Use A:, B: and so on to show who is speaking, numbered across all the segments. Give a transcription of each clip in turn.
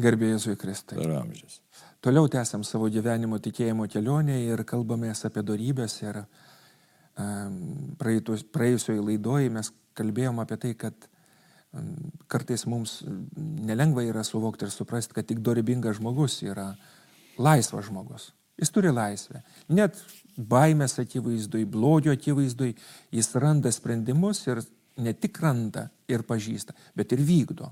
A: Garbėjai Jėzui Kristai.
B: Per amžius.
A: Toliau tęsiam savo gyvenimo tikėjimo kelionę ir kalbamės apie darybės. Ir um, praėjusioje laidoje mes kalbėjom apie tai, kad um, kartais mums nelengva yra suvokti ir suprasti, kad tik dorybingas žmogus yra laisvas žmogus. Jis turi laisvę. Net baimės akivaizdui, blogio akivaizdui jis randa sprendimus ir ne tik randa ir pažįsta, bet ir vykdo.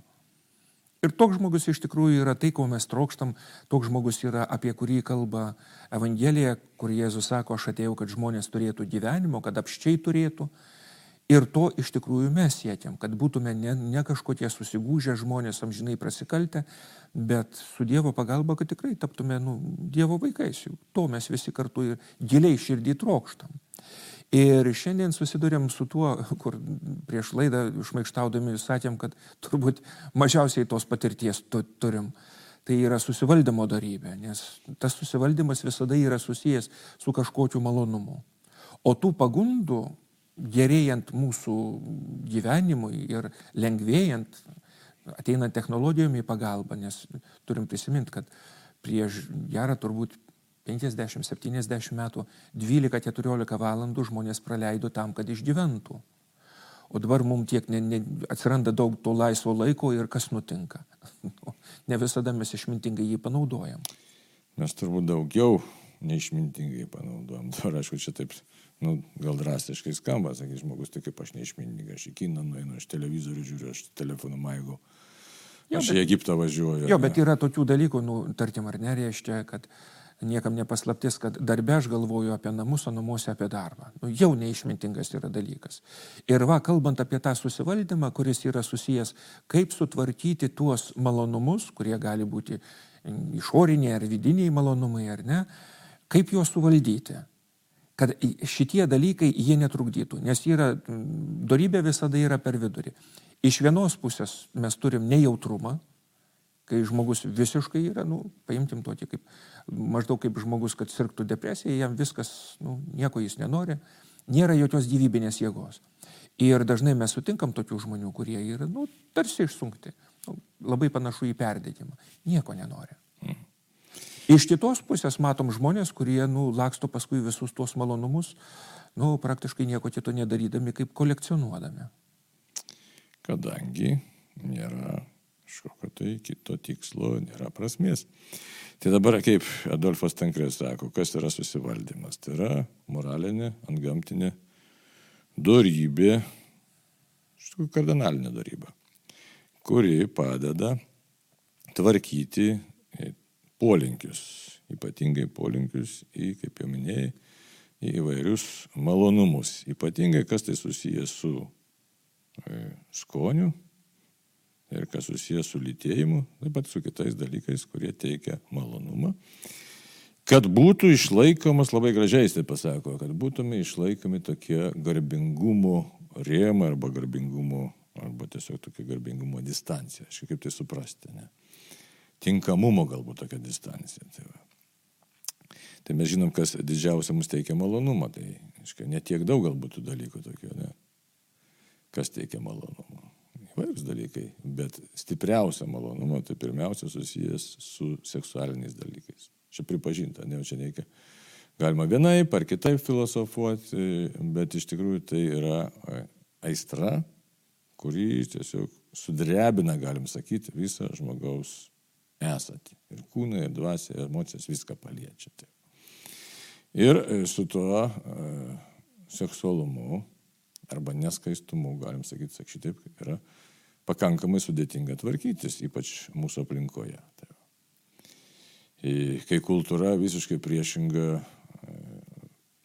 A: Ir toks žmogus iš tikrųjų yra tai, ko mes trokštam, toks žmogus yra, apie kurį kalba Evangelija, kur Jėzus sako, aš atėjau, kad žmonės turėtų gyvenimo, kad apščiai turėtų. Ir to iš tikrųjų mes siekiam, kad būtume ne, ne kažkokie susigūžę žmonės amžinai prasikaltę, bet su Dievo pagalba, kad tikrai taptume nu, Dievo vaikais. To mes visi kartu ir giliai širdį trokštam. Ir šiandien susidurėm su tuo, kur prieš laidą išmaikštaudami sakėm, kad turbūt mažiausiai tos patirties tu, turim. Tai yra susivaldymo darybė, nes tas susivaldymas visada yra susijęs su kažkokiu malonumu. O tų pagundų, gerėjant mūsų gyvenimui ir lengvėjant, ateinant technologijom į pagalbą, nes turim prisiminti, kad prieš gerą turbūt 50-70 metų 12-14 valandų žmonės praleido tam, kad išgyventų. O dabar mums tiek ne, ne, atsiranda daug to laisvo laiko ir kas nutinka. ne visada mes išmintingai jį panaudojam.
B: Mes turbūt daugiau neišmintingai panaudojam. Dar aišku, čia taip, nu, gal drastiškai skamba, sakys žmogus, tai kaip aš neišmintingai, aš į kiną nueinu, aš televizorių žiūriu, aš telefoną maigau. Aš jo, bet, į Egiptą važiuoju.
A: Jo, bet yra tokių dalykų, nu, tarkim, ar nereiškia, kad uh, niekam nepaslaptis, kad darbe aš galvoju apie namus, o namuose apie darbą. Nu, jau neišmintingas yra dalykas. Ir va, kalbant apie tą susivaldymą, kuris yra susijęs, kaip sutvarkyti tuos malonumus, kurie gali būti išoriniai ar vidiniai malonumai ar ne, kaip juos suvaldyti kad šitie dalykai jie netrukdytų, nes yra, darybė visada yra per vidurį. Iš vienos pusės mes turim nejautrumą, kai žmogus visiškai yra, nu, paimtim tokį kaip maždaug kaip žmogus, kad sirgtų depresija, jam viskas, nu, nieko jis nenori, nėra jokios gyvybinės jėgos. Ir dažnai mes sutinkam tokių žmonių, kurie yra, nu, tarsi išsunkti, nu, labai panašu į perdėtimą, nieko nenori. Mhm. Iš kitos pusės matom žmonės, kurie, nu, laksto paskui visus tuos malonumus, nu, praktiškai nieko kito nedarydami, kaip kolekcionuodami.
B: Kadangi nėra kažkokio tai kito tikslo, nėra prasmės. Tai dabar, kaip Adolfas Tankrės sako, kas yra susivaldymas? Tai yra moralinė, antgamtinė darybė, iš tikrųjų kardinalinė darybė, kuri padeda tvarkyti polinkius, ypatingai polinkius į, kaip jau minėjai, į įvairius malonumus. Ypatingai kas tai susijęs su e, skoniu, ir kas susijęs su lytėjimu, taip pat su kitais dalykais, kurie teikia malonumą. Kad būtų išlaikomas, labai gražiai jis tai pasako, kad būtume išlaikomi tokie garbingumo rėmai arba garbingumo, arba tiesiog tokia garbingumo distancija. Aš kaip tai suprasti, ne? Tinkamumo galbūt tokia distancija. Tai, va. tai mes žinom, kas didžiausia mums teikia malonumą. Tai, aiškiai, netiek daug galbūt tų dalykų tokių, ne? Kas teikia malonumą įvairūs dalykai, bet stipriausia malonumo tai pirmiausia susijęs su seksualiniais dalykais. Čia pripažinta, ne, čia reikia. Galima vienaip ar kitaip filosofuoti, bet iš tikrųjų tai yra aistra, kuri tiesiog sudrebina, galim sakyti, visą žmogaus esatį. Ir kūną, ir dvasę, ir emocijas viską paliečia. Ir su tuo e, seksualumu arba neskaistumu, galim sakyti, sak šitaip, yra pakankamai sudėtinga tvarkytis, ypač mūsų aplinkoje. Tai kai kultūra visiškai priešinga e,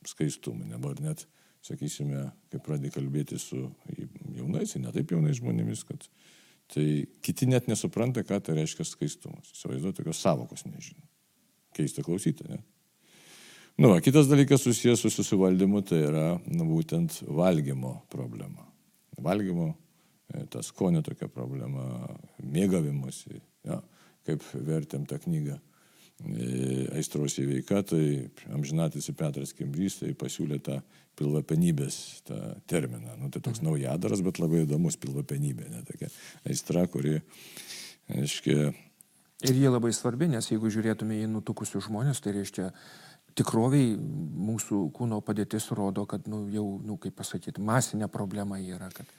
B: skaistumui, dabar net, sakysime, kai pradė kalbėti su jaunais, ne taip jaunais žmonėmis, kad tai kiti net nesupranta, ką tai reiškia skaistumas. Įsivaizduoju, tokios savokos nežino. Keista klausyti, ne? Nu, va, kitas dalykas susijęs su susivaldymu, tai yra nu, būtent valgymo problema. Valgymo ta skonio tokia problema, mėgavimuose, ja, kaip vertėm tą knygą e, aistros įveika, tai amžinatis Petras Kimbrys tai pasiūlė tą pilvapenybės tą terminą. Nu, tai toks mhm. naujadaras, bet labai įdomus pilvapenybė, ne tokia aistra, kuri, aiškiai,
A: Ir jie labai svarbi, nes jeigu žiūrėtume į nutukusius žmonės, tai reiškia, tikroviai mūsų kūno padėtis rodo, kad nu, jau, nu, kaip pasakyti, masinė problema yra, kad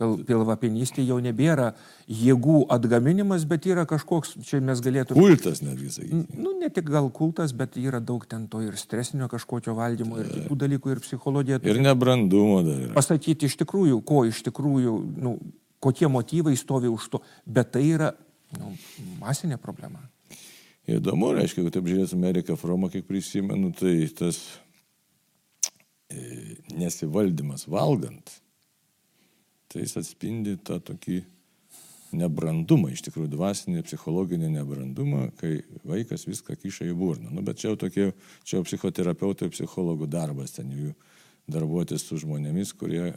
A: pilvapinystė jau nebėra jėgų atgaminimas, bet yra kažkoks, čia mes galėtume...
B: Kultas netgi, sakykime.
A: Nu, ne tik gal kultas, bet yra daug ten to ir stresinio kažkokio valdymo, ir kitų dalykų, ir psichologija.
B: Ir nebrandumo dar yra.
A: Pasakyti iš tikrųjų, ko iš tikrųjų, nu, kokie motyvai stovi už to, bet tai yra nu, masinė problema.
B: Įdomu, reiškia, kad taip žiūrės Amerika Froma, kiek prisimenu, tai tas e, nesivaldymas valgant tai jis atspindi tą tokį nebrandumą, iš tikrųjų dvasinį, psichologinį nebrandumą, kai vaikas viską kiša į burną. Nu, bet čia jau tokie, čia jau psichoterapeutų ir psichologų darbas, ten jų darbuotis su žmonėmis, kurie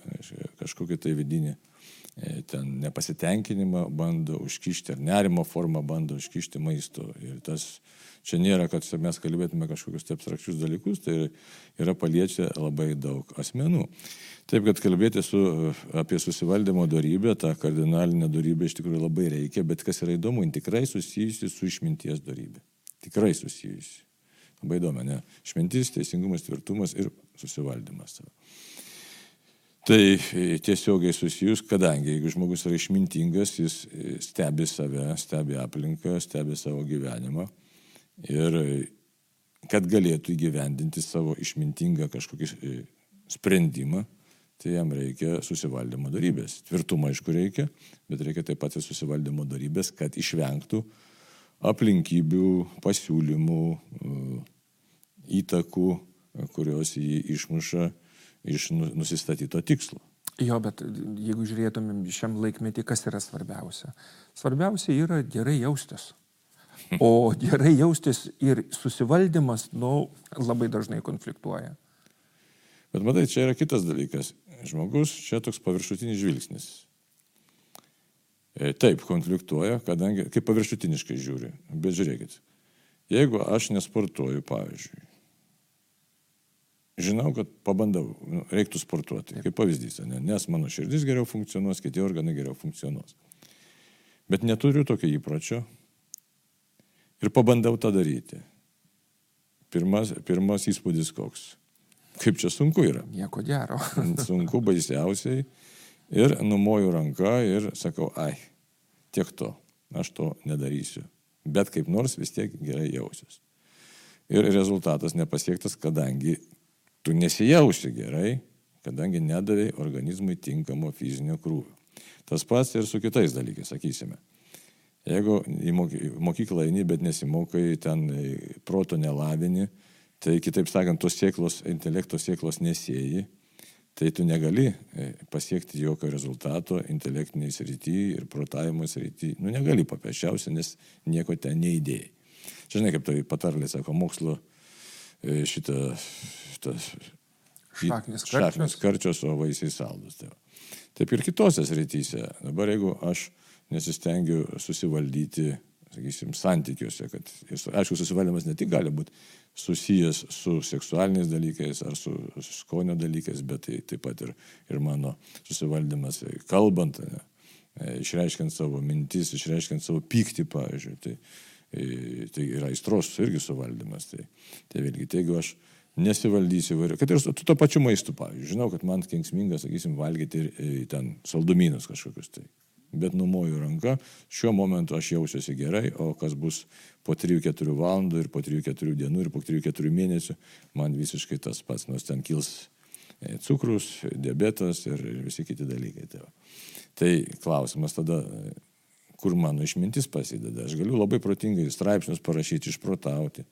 B: kažkokį tai vidinį e, ten nepasitenkinimą bando užkišti ar nerimo formą bando užkišti maisto. Ir tas čia nėra, kad mes kalbėtume kažkokius tai abstrakčius dalykus, tai yra paliečia labai daug asmenų. Taip, kad kalbėti su, apie susivaldymo darybę, tą kardinalinę darybę iš tikrųjų labai reikia, bet kas yra įdomu, tikrai susijusi su išminties darybė. Tikrai susijusi. Labai įdomu, ne? Išmintis, teisingumas, tvirtumas ir susivaldymas. Tai tiesiogiai susijus, kadangi jeigu žmogus yra išmintingas, jis stebi save, stebi aplinką, stebi savo gyvenimą Ir kad galėtų įgyvendinti savo išmintingą kažkokį e, sprendimą, tai jam reikia susivaldymo darybės. Tvirtumą, aišku, reikia, bet reikia taip pat ir susivaldymo darybės, kad išvengtų aplinkybių, pasiūlymų, e, įtakų, kurios jį išmuša iš nu, nusistatyto tikslo.
A: Jo, bet jeigu žiūrėtumėm šiam laikmetį, kas yra svarbiausia? Svarbiausia yra gerai jaustis. O gerai jaustis ir susivaldymas, nu, labai dažnai konfliktuoja.
B: Bet matai, čia yra kitas dalykas. Žmogus čia toks paviršutinis žvilgsnis. E, taip, konfliktuoja, kadangi, kaip paviršutiniškai žiūri. Bet žiūrėkit, jeigu aš nesportuoju, pavyzdžiui, žinau, kad pabandau, nu, reiktų sportuoti, kaip pavyzdys, ne? nes mano širdis geriau funkcionuos, kiti organai geriau funkcionuos. Bet neturiu tokio įpročio, Ir pabandau tą daryti. Pirmas, pirmas įspūdis koks. Kaip čia sunku yra.
A: Nieko gero.
B: sunku baisiausiai. Ir numoju ranką ir sakau, ai, tiek to, aš to nedarysiu. Bet kaip nors vis tiek gerai jausiuos. Ir rezultatas nepasiektas, kadangi tu nesijausi gerai, kadangi nedavai organizmui tinkamo fizinio krūvio. Tas pats ir su kitais dalykais, sakysime. Jeigu į mokyklą eini, bet nesimokai, ten proto nelavini, tai kitaip sakant, tos sėklos, intelekto sėklos nesėjai, tai tu negali e, pasiekti jokio rezultato intelektiniai srity ir protavimo srity. Nu, negali paprasčiausiai, nes nieko ten neįdėjai. Čia žinai, kaip tai patarlė, sako, mokslo e, šitą, šitas
A: šaknis,
B: šaknis karčios, o vaisiai saldus. Tai Taip ir kitose srityse. Dabar jeigu aš nesistengiu susivaldyti, sakysim, santykiuose, kad, aišku, susivaldymas ne tik gali būti susijęs su seksualiniais dalykais ar su skonio dalykais, bet tai taip pat ir, ir mano susivaldymas kalbant, ne, e, išreiškiant savo mintis, išreiškiant savo pyktį, pavyzdžiui. Tai, e, tai yra aistros irgi suvaldymas. Tai, tai vėlgi, tai jeigu aš nesivaldysiu įvairių, kad ir su to pačiu maistu, pavyzdžiui, žinau, kad man kenksminga, sakysim, valgyti ir, ir e, ten saldumynus kažkokius tai bet numoju ranką, šiuo momentu aš jausiuosi gerai, o kas bus po 3-4 valandų ir po 3-4 dienų ir po 3-4 mėnesių, man visiškai tas pats, nors ten kils e, cukrus, diabetas ir visi kiti dalykai. Tai, tai klausimas tada, kur mano išmintis pasideda. Aš galiu labai protingai straipsnius parašyti, išprotauti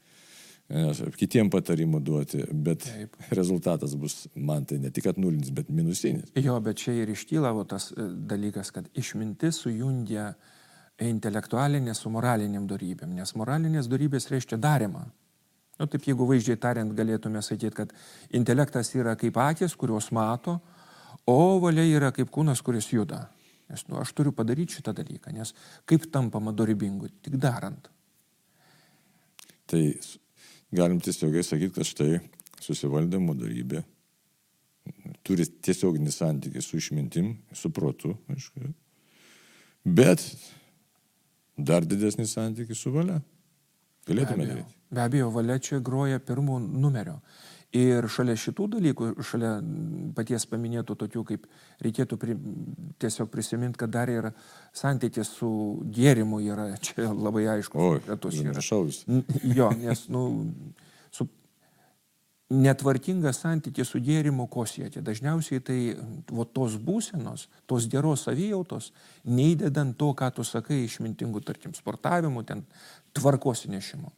B: kitiem patarimų duoti, bet Taip. rezultatas bus man tai ne tik atnulinis, bet minusinis.
A: Jo, bet čia ir iškyla tas e, dalykas, kad išmintis sujungia intelektualinė su moraliniam darybėm, nes moralinės darybės reiškia darimą. Nu, taip jeigu vaizdžiai tariant galėtume sakyti, kad intelektas yra kaip akis, kurios mato, o valia yra kaip kūnas, kuris juda. Nes nu, aš turiu padaryti šitą dalyką, nes kaip tampama dorybingu, tik darant.
B: Tai galim tiesiogiai sakyti, kad štai susivaldymo darybė turi tiesioginį santykį su išmintim, su protu, aišku. Bet dar didesnį santykį su valia. Galėtume daryti.
A: Be abejo, valia čia groja pirmų numerio. Ir šalia šitų dalykų, šalia paties paminėtų tokių, kaip reikėtų pri, tiesiog prisiminti, kad dar yra santykis su gėrimu, yra čia labai aišku.
B: O, šaus.
A: Jo, nes, nu, su netvarkingas santykis su gėrimu ko siekia. Dažniausiai tai vo, tos būsenos, tos geros savijautos, neįdedant to, ką tu sakai, išmintingų, tarkim, sportavimų, ten tvarkos nešimu.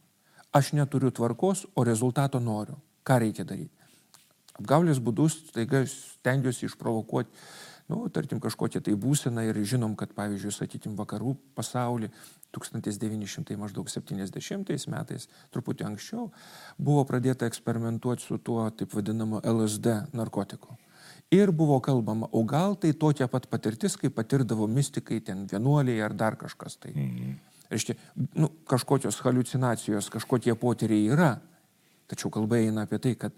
A: Aš neturiu tvarkos, o rezultato noriu. Ką reikia daryti? Apgaulės būdus, taiga stengiuosi išprovokuoti, nu, tarkim, kažkokią tai būseną ir žinom, kad, pavyzdžiui, sakykim, vakarų pasaulį 1970 metais, truputį anksčiau, buvo pradėta eksperimentuoti su tuo taip vadinamu LSD narkotiku. Ir buvo kalbama, o gal tai tokia pat patirtis, kaip patirdavo mystikai, ten vienuoliai ar dar kažkas tai. Mhm. Reiškia, nu, kažkokios halucinacijos, kažkokie potyriai yra, Tačiau kalba eina apie tai, kad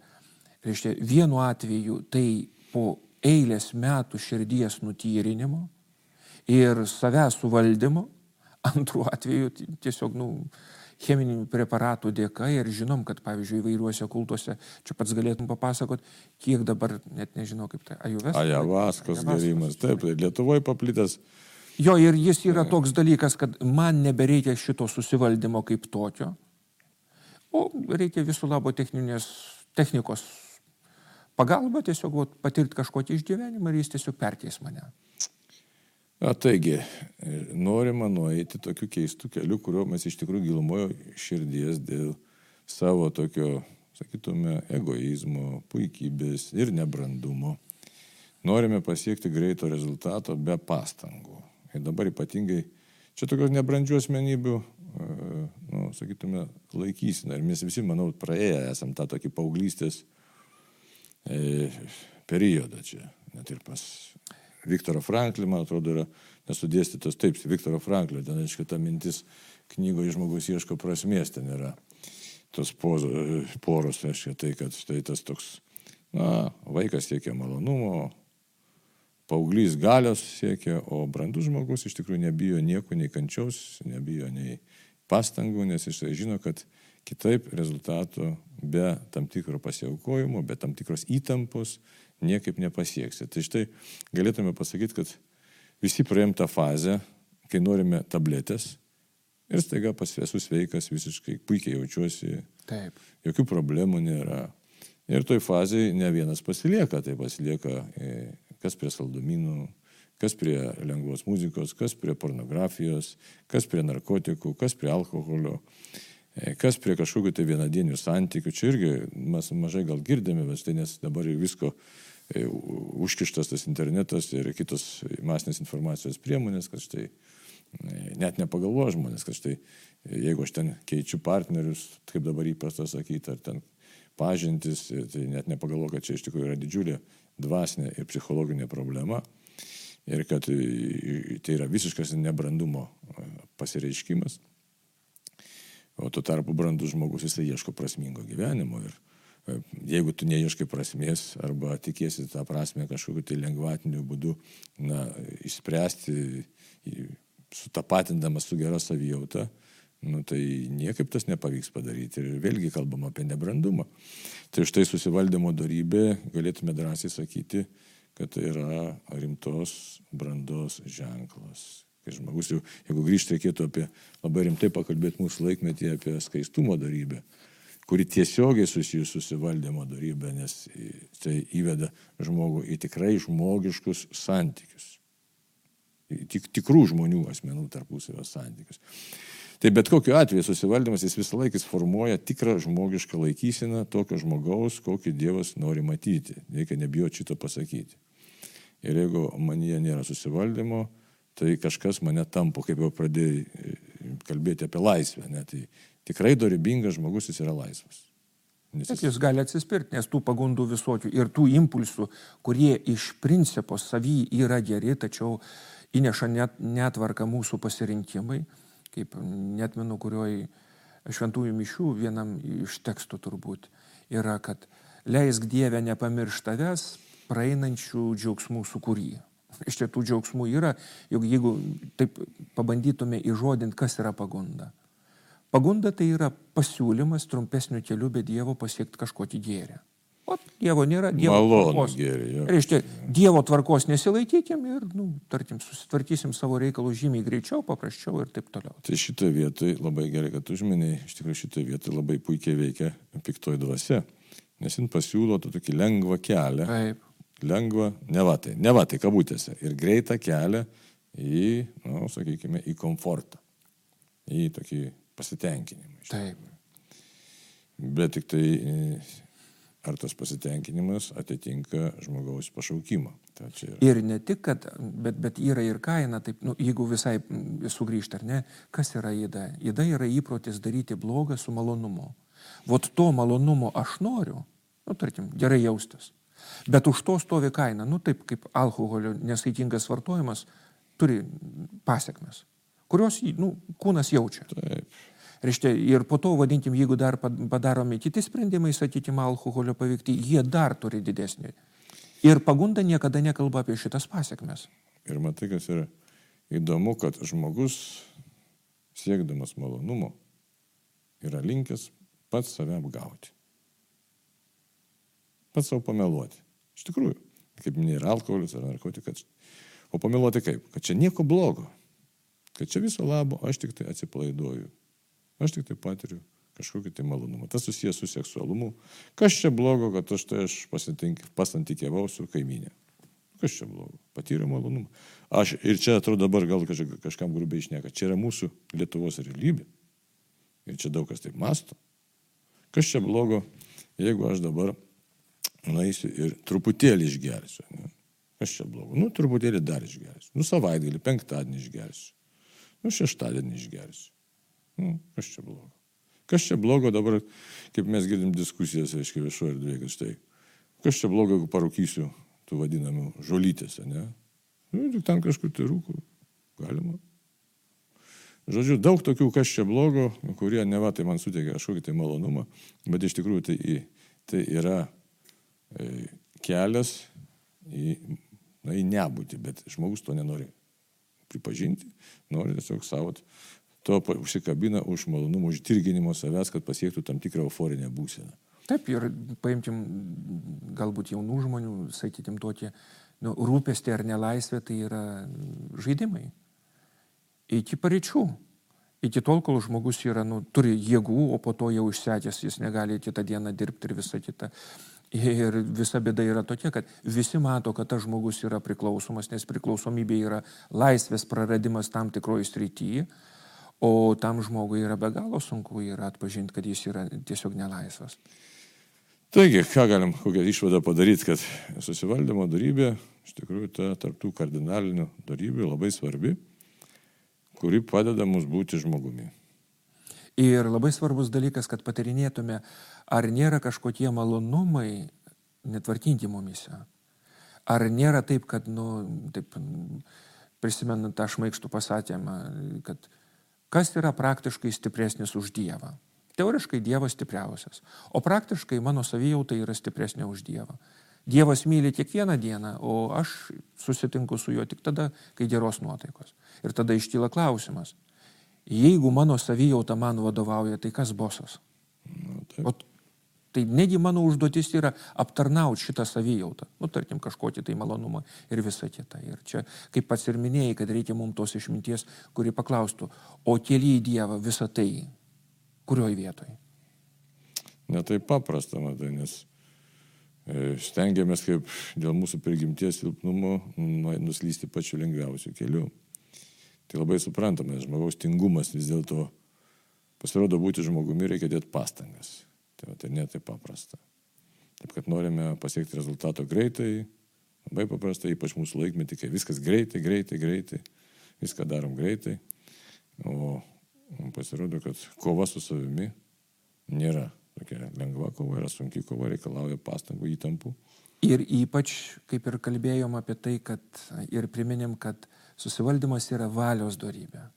A: reiškia, vienu atveju tai po eilės metų širdies nutyrinimo ir savęs suvaldymo, antrų atveju tiesiog nu, cheminių preparatų dėka ir žinom, kad pavyzdžiui įvairiuose kultuose, čia pats galėtum papasakot, kiek dabar, net nežinau kaip tai, ajuvės.
B: Ajavaskos gerimas, taip, Lietuvoje paplitęs.
A: Jo, ir jis yra toks dalykas, kad man nebereikia šito susivaldymo kaip tokio, O reikia visų labo techninės, technikos pagalba tiesiog vat, patirti kažkokį išgyvenimą ir jis tiesiog perkeis mane.
B: A, taigi, norima nueiti tokiu keistu keliu, kurio mes iš tikrųjų gilumojo širdies dėl savo tokio, sakytume, egoizmo, puikybės ir nebrandumo. Norime pasiekti greito rezultato be pastangų. Ir dabar ypatingai čia tokios nebrandžių asmenybių nu, sakytume, laikysime. Ir mes visi, manau, praėję esam tą tokį paauglystės e, periodą čia. Net ir pas Viktoro Franklį, man atrodo, yra nesudėstytas taip, Viktoro Franklio, ten, aišku, ta mintis knygoje žmogus ieško prasmės, ten yra tos pozo, poros, reiškia tai, kad štai tas toks, na, vaikas siekia malonumo, paauglys galios siekia, o brandus žmogus iš tikrųjų nebijo nieko, nei kančiaus, nebijo nei pastangų, nes jis žino, kad kitaip rezultatų be tam tikro pasiaukojimo, be tam tikros įtampos niekaip nepasieksi. Tai štai galėtume pasakyti, kad visi praėjom tą fazę, kai norime tabletės ir staiga pasviesu sveikas, visiškai puikiai jaučiuosi,
A: Taip.
B: jokių problemų nėra. Ir toj fazėje ne vienas pasilieka, tai pasilieka e, kas prie saldumynų, kas prie lengvos muzikos, kas prie pornografijos, kas prie narkotikų, kas prie alkoholio, e, kas prie kažkokių tai vienadienių santykių. Čia irgi mes mažai gal girdėme, bet tai nes dabar visko e, užkištas tas internetas ir kitos masinės informacijos priemonės, kad štai e, net nepagalvoja žmonės, kad štai jeigu aš ten keičiu partnerius, kaip dabar įprasta sakyti, ar ten pažintis, tai net nepagalvoju, kad čia iš tikrųjų yra didžiulė dvasinė ir psichologinė problema ir kad tai yra visiškas nebrandumo pasireiškimas. O tuo tarpu brandus žmogus jisai ieško prasmingo gyvenimo ir jeigu tu neieškai prasmės arba tikėsi tą prasme kažkokiu tai lengvatiniu būdu na, išspręsti, sutapatindamas su gera savijauta, nu, tai niekaip tas nepavyks padaryti. Ir vėlgi kalbam apie nebrandumą. Tai štai susivaldymo darybė, galėtume drąsiai sakyti, kad tai yra rimtos brandos ženklas. Kai žmogus jau, jeigu grįžti reikėtų apie labai rimtai pakalbėti mūsų laikmetį apie skaistumo darybę, kuri tiesiogiai susijusi su valdymo darybė, nes tai įveda žmogų į tikrai žmogiškus santykius. Tik, tikrų žmonių asmenų tarpusavio santykius. Tai bet kokiu atveju susivaldymas jis visą laiką formuoja tikrą žmogišką laikyseną tokio žmogaus, kokį Dievas nori matyti. Reikia nebijoti šito pasakyti. Ir jeigu manyje nėra susivaldymo, tai kažkas mane tampo, kaip jau pradėjai e, kalbėti apie laisvę. Ne? Tai tikrai dorybingas žmogus jis yra laisvas.
A: Nes jis... jis gali atsispirti, nes tų pagundų visokių ir tų impulsų, kurie iš principo savy yra geri, tačiau įneša net, netvarką mūsų pasirinkimai, kaip netmenu, kurioj šventųjų mišių vienam iš tekstų turbūt yra, kad leisk Dievę nepamiršt tavęs, praeinančių džiaugsmų sukūry. Iš čia tų džiaugsmų yra, juk jeigu taip pabandytume įžodinti, kas yra pagunda. Pagunda tai yra pasiūlymas trumpesnių kelių be Dievo pasiekti kažkokį gėrį. O Dievo nėra, Dievo
B: Malonų
A: tvarkos.
B: gėrį.
A: Reiškia, Dievo tvarkos nesilaikykim ir, nu, tarkim, susitvarkysim savo reikalus žymiai greičiau, paprasčiau ir taip toliau.
B: Tai šitoje vietoje labai gerai, kad užminėjai, iš tikrųjų šitoje vietoje labai puikiai veikia piktoji dvasia, nes jin pasiūlo tą tokį lengvą kelią,
A: Taip.
B: Lengvą, ne va tai, ne va tai kabutėse, ir greitą kelią į, na, nu, sakykime, į komfortą, į tokį pasitenkinimą.
A: Taip.
B: Bet tik tai ar tas pasitenkinimas atitinka žmogaus pašaukimą. Tai yra.
A: Ir ne tik, kad, bet, bet yra ir kaina, taip, nu, jeigu visai sugrįžti ar ne, kas yra įda? Įda yra įprotis daryti blogą su malonumu. Vot to malonumo aš noriu, nu, tarkim, gerai jaustis. Bet už to stovi kaina, nu taip kaip alkoholio nesaikingas vartojimas turi pasiekmes, kurios nu, kūnas jaučia.
B: Taip.
A: Reiškia, ir po to, vadinkim, jeigu dar pad- padaromi kiti sprendimai, sakykime, alkoholio paveikti, jie dar turi didesnį. Ir pagunda niekada nekalba apie šitas pasiekmes.
B: Ir matai, kas yra įdomu, kad žmogus siekdamas malonumo yra linkęs pats save apgauti. Pats savo pameluoti. Iš tikrųjų, kaip minėjai, ir alkoholis, ar narkotikas. O pameluoti kaip? Kad čia nieko blogo. Kad čia viso labo aš tik tai atsipalaiduoju. Aš tik tai patiriu kažkokį tai malonumą. Tas susijęs su seksualumu. Kas čia blogo, kad aš tai aš pasantykiavau su kaiminė? Kas čia blogo? Patyriau malonumą. Aš ir čia atrodo dabar gal kažka, kažkam grubiai išneka. Čia yra mūsų Lietuvos realybė. Ir čia daug kas taip masto. Kas čia blogo, jeigu aš dabar nueisiu ir truputėlį išgersiu. Ne? Kas čia blogo? Nu, truputėlį dar išgersiu. Nu, savaitgalį, penktadienį išgersiu. Nu, šeštadienį išgersiu. Nu, kas čia blogo? Kas čia blogo dabar, kaip mes girdim diskusijas, aiškiai, viešoje erdvėje, kad štai, kas čia blogo, jeigu parūkysiu tų vadinamų žolytėse, ne? Nu, tik ten kažkur tai rūkų. Galima. Žodžiu, daug tokių, kas čia blogo, kurie ne va tai man suteikia kažkokį tai malonumą, bet iš tikrųjų tai, tai yra kelias į, na, į nebūtį, bet žmogus to nenori pripažinti, nori tiesiog savo to užsikabina už malonumą, už dirginimo savęs, kad pasiektų tam tikrą euforinę būseną.
A: Taip, ir paimtim galbūt jaunų žmonių, sakytim, tokį nu, rūpestį ar nelaisvę, tai yra žaidimai. Iki pareičių. Iki tol, kol žmogus yra, nu, turi jėgų, o po to jau išsekęs, jis negali kitą dieną dirbti ir visą kitą. Ir visa bėda yra tokia, kad visi mato, kad tas žmogus yra priklausomas, nes priklausomybė yra laisvės praradimas tam tikroje srityje, o tam žmogui yra be galo sunku yra atpažinti, kad jis yra tiesiog nelaisvas.
B: Taigi, ką galim, kokią išvadą padaryti, kad susivaldymo darybė, iš tikrųjų, ta tarptų kardinalinių darybių labai svarbi, kuri padeda mums būti žmogumi.
A: Ir labai svarbus dalykas, kad patarinėtume, ar nėra kažkokie malonumai netvarkinti mumise. Ar nėra taip, kad, nu, taip, prisimenant tą šmaikstų pasakymą, kad kas yra praktiškai stipresnis už Dievą. Teoriškai Dievas stipriausias, o praktiškai mano savijauta yra stipresnė už Dievą. Dievas myli kiekvieną dieną, o aš susitinku su juo tik tada, kai geros nuotaikos. Ir tada iškyla klausimas, jeigu mano savijauta man vadovauja, tai kas bosas?
B: Nu, taip.
A: O tai negi mano užduotis yra aptarnauti šitą savijautą, nu, tarkim, kažkokį tai malonumą ir visą kitą. Ir čia, kaip pats ir minėjai, kad reikia mums tos išminties, kuri paklaustų, o keli į Dievą visą tai, kurioj vietoj?
B: Netai paprasta, matai, nes e, stengiamės kaip dėl mūsų prigimties silpnumo nu- nuslysti pačiu lengviausiu keliu. Tai labai suprantama, nes žmogaus tingumas vis dėlto pasirodo būti žmogumi reikia dėti pastangas. Tai, tai netai paprasta. Taip kad norime pasiekti rezultato greitai, labai paprastai, ypač mūsų laikmetį, kai viskas greitai, greitai, greitai, viską darom greitai. O pasirodo, kad kova su savimi nėra tokia lengva kova, yra sunki kova, reikalauja pastangų įtampų.
A: Ir ypač, kaip ir kalbėjom apie tai, kad ir priminėm, kad susivaldymas yra valios darybė.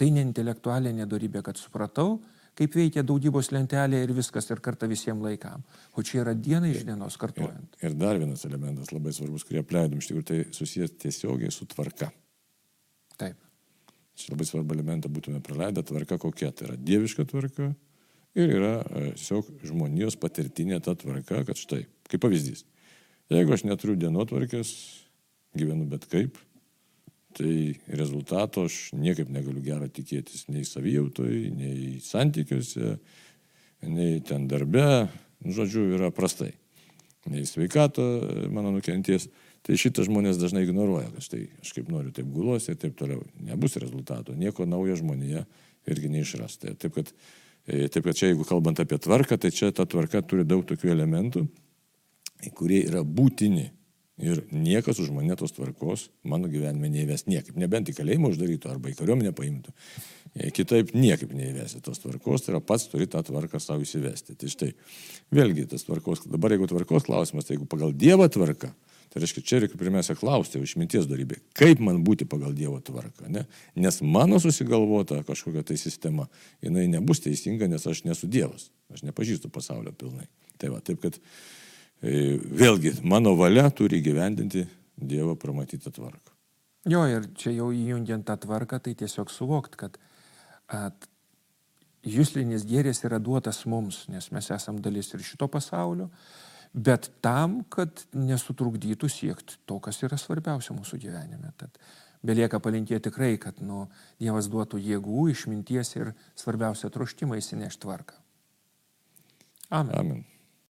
A: Tai ne intelektualinė darybė, kad supratau, kaip veikia daugybos lentelė ir viskas ir kartą visiems laikam. O čia yra diena iš dienos kartuojant.
B: Ir, ir dar vienas elementas labai svarbus, kurį apleidom, iš tikrųjų tai susijęs tiesiogiai su tvarka.
A: Taip.
B: Čia labai svarbu elementą būtume praleidę, tvarka kokia, tai yra dieviška tvarka ir yra e, tiesiog žmonijos patirtinė ta tvarka, kad štai, kaip pavyzdys, jeigu aš neturiu dienotvarkės, gyvenu bet kaip, tai rezultato aš niekaip negaliu gero tikėtis nei savijautoj, nei santykiuose, nei ten darbe, nu, žodžiu, yra prastai. Nei sveikato mano nukentės. Tai šitą žmonės dažnai ignoruoja, kad štai aš kaip noriu, taip guluosi ir taip toliau. Nebus rezultato, nieko naujo žmonėje irgi neišras. Tai taip kad, e, taip kad čia, jeigu kalbant apie tvarką, tai čia ta tvarka turi daug tokių elementų, kurie yra būtini Ir niekas už mane tos tvarkos mano gyvenime neįves niekaip. Nebent į kalėjimą uždarytų arba į kariuomenę paimtų. E, kitaip niekaip neįvesi tos tvarkos, tai yra pats turi tą tvarką savo įsivesti. Tai štai, vėlgi tas tvarkos, dabar jeigu tvarkos klausimas, tai jeigu pagal Dievo tvarką, tai reiškia, čia reikia pirmiausia klausti, išminties darybė, kaip man būti pagal Dievo tvarką. Ne? Nes mano susigalvota kažkokia tai sistema, jinai nebus teisinga, nes aš nesu Dievas, aš nepažįstu pasaulio pilnai. Tai va, taip kad E, vėlgi, mano valia turi gyvendinti Dievo pramatytą tvarką.
A: Jo, ir čia jau įjungiant tą tvarką, tai tiesiog suvokt, kad at, jūslinis gėris yra duotas mums, nes mes esam dalis ir šito pasaulio, bet tam, kad nesutrukdytų siekti to, kas yra svarbiausia mūsų gyvenime. Tad belieka palinkėti tikrai, kad nu, Dievas duotų jėgų, išminties ir svarbiausia troštimą įsinešti tvarką. Amen.
B: Amen.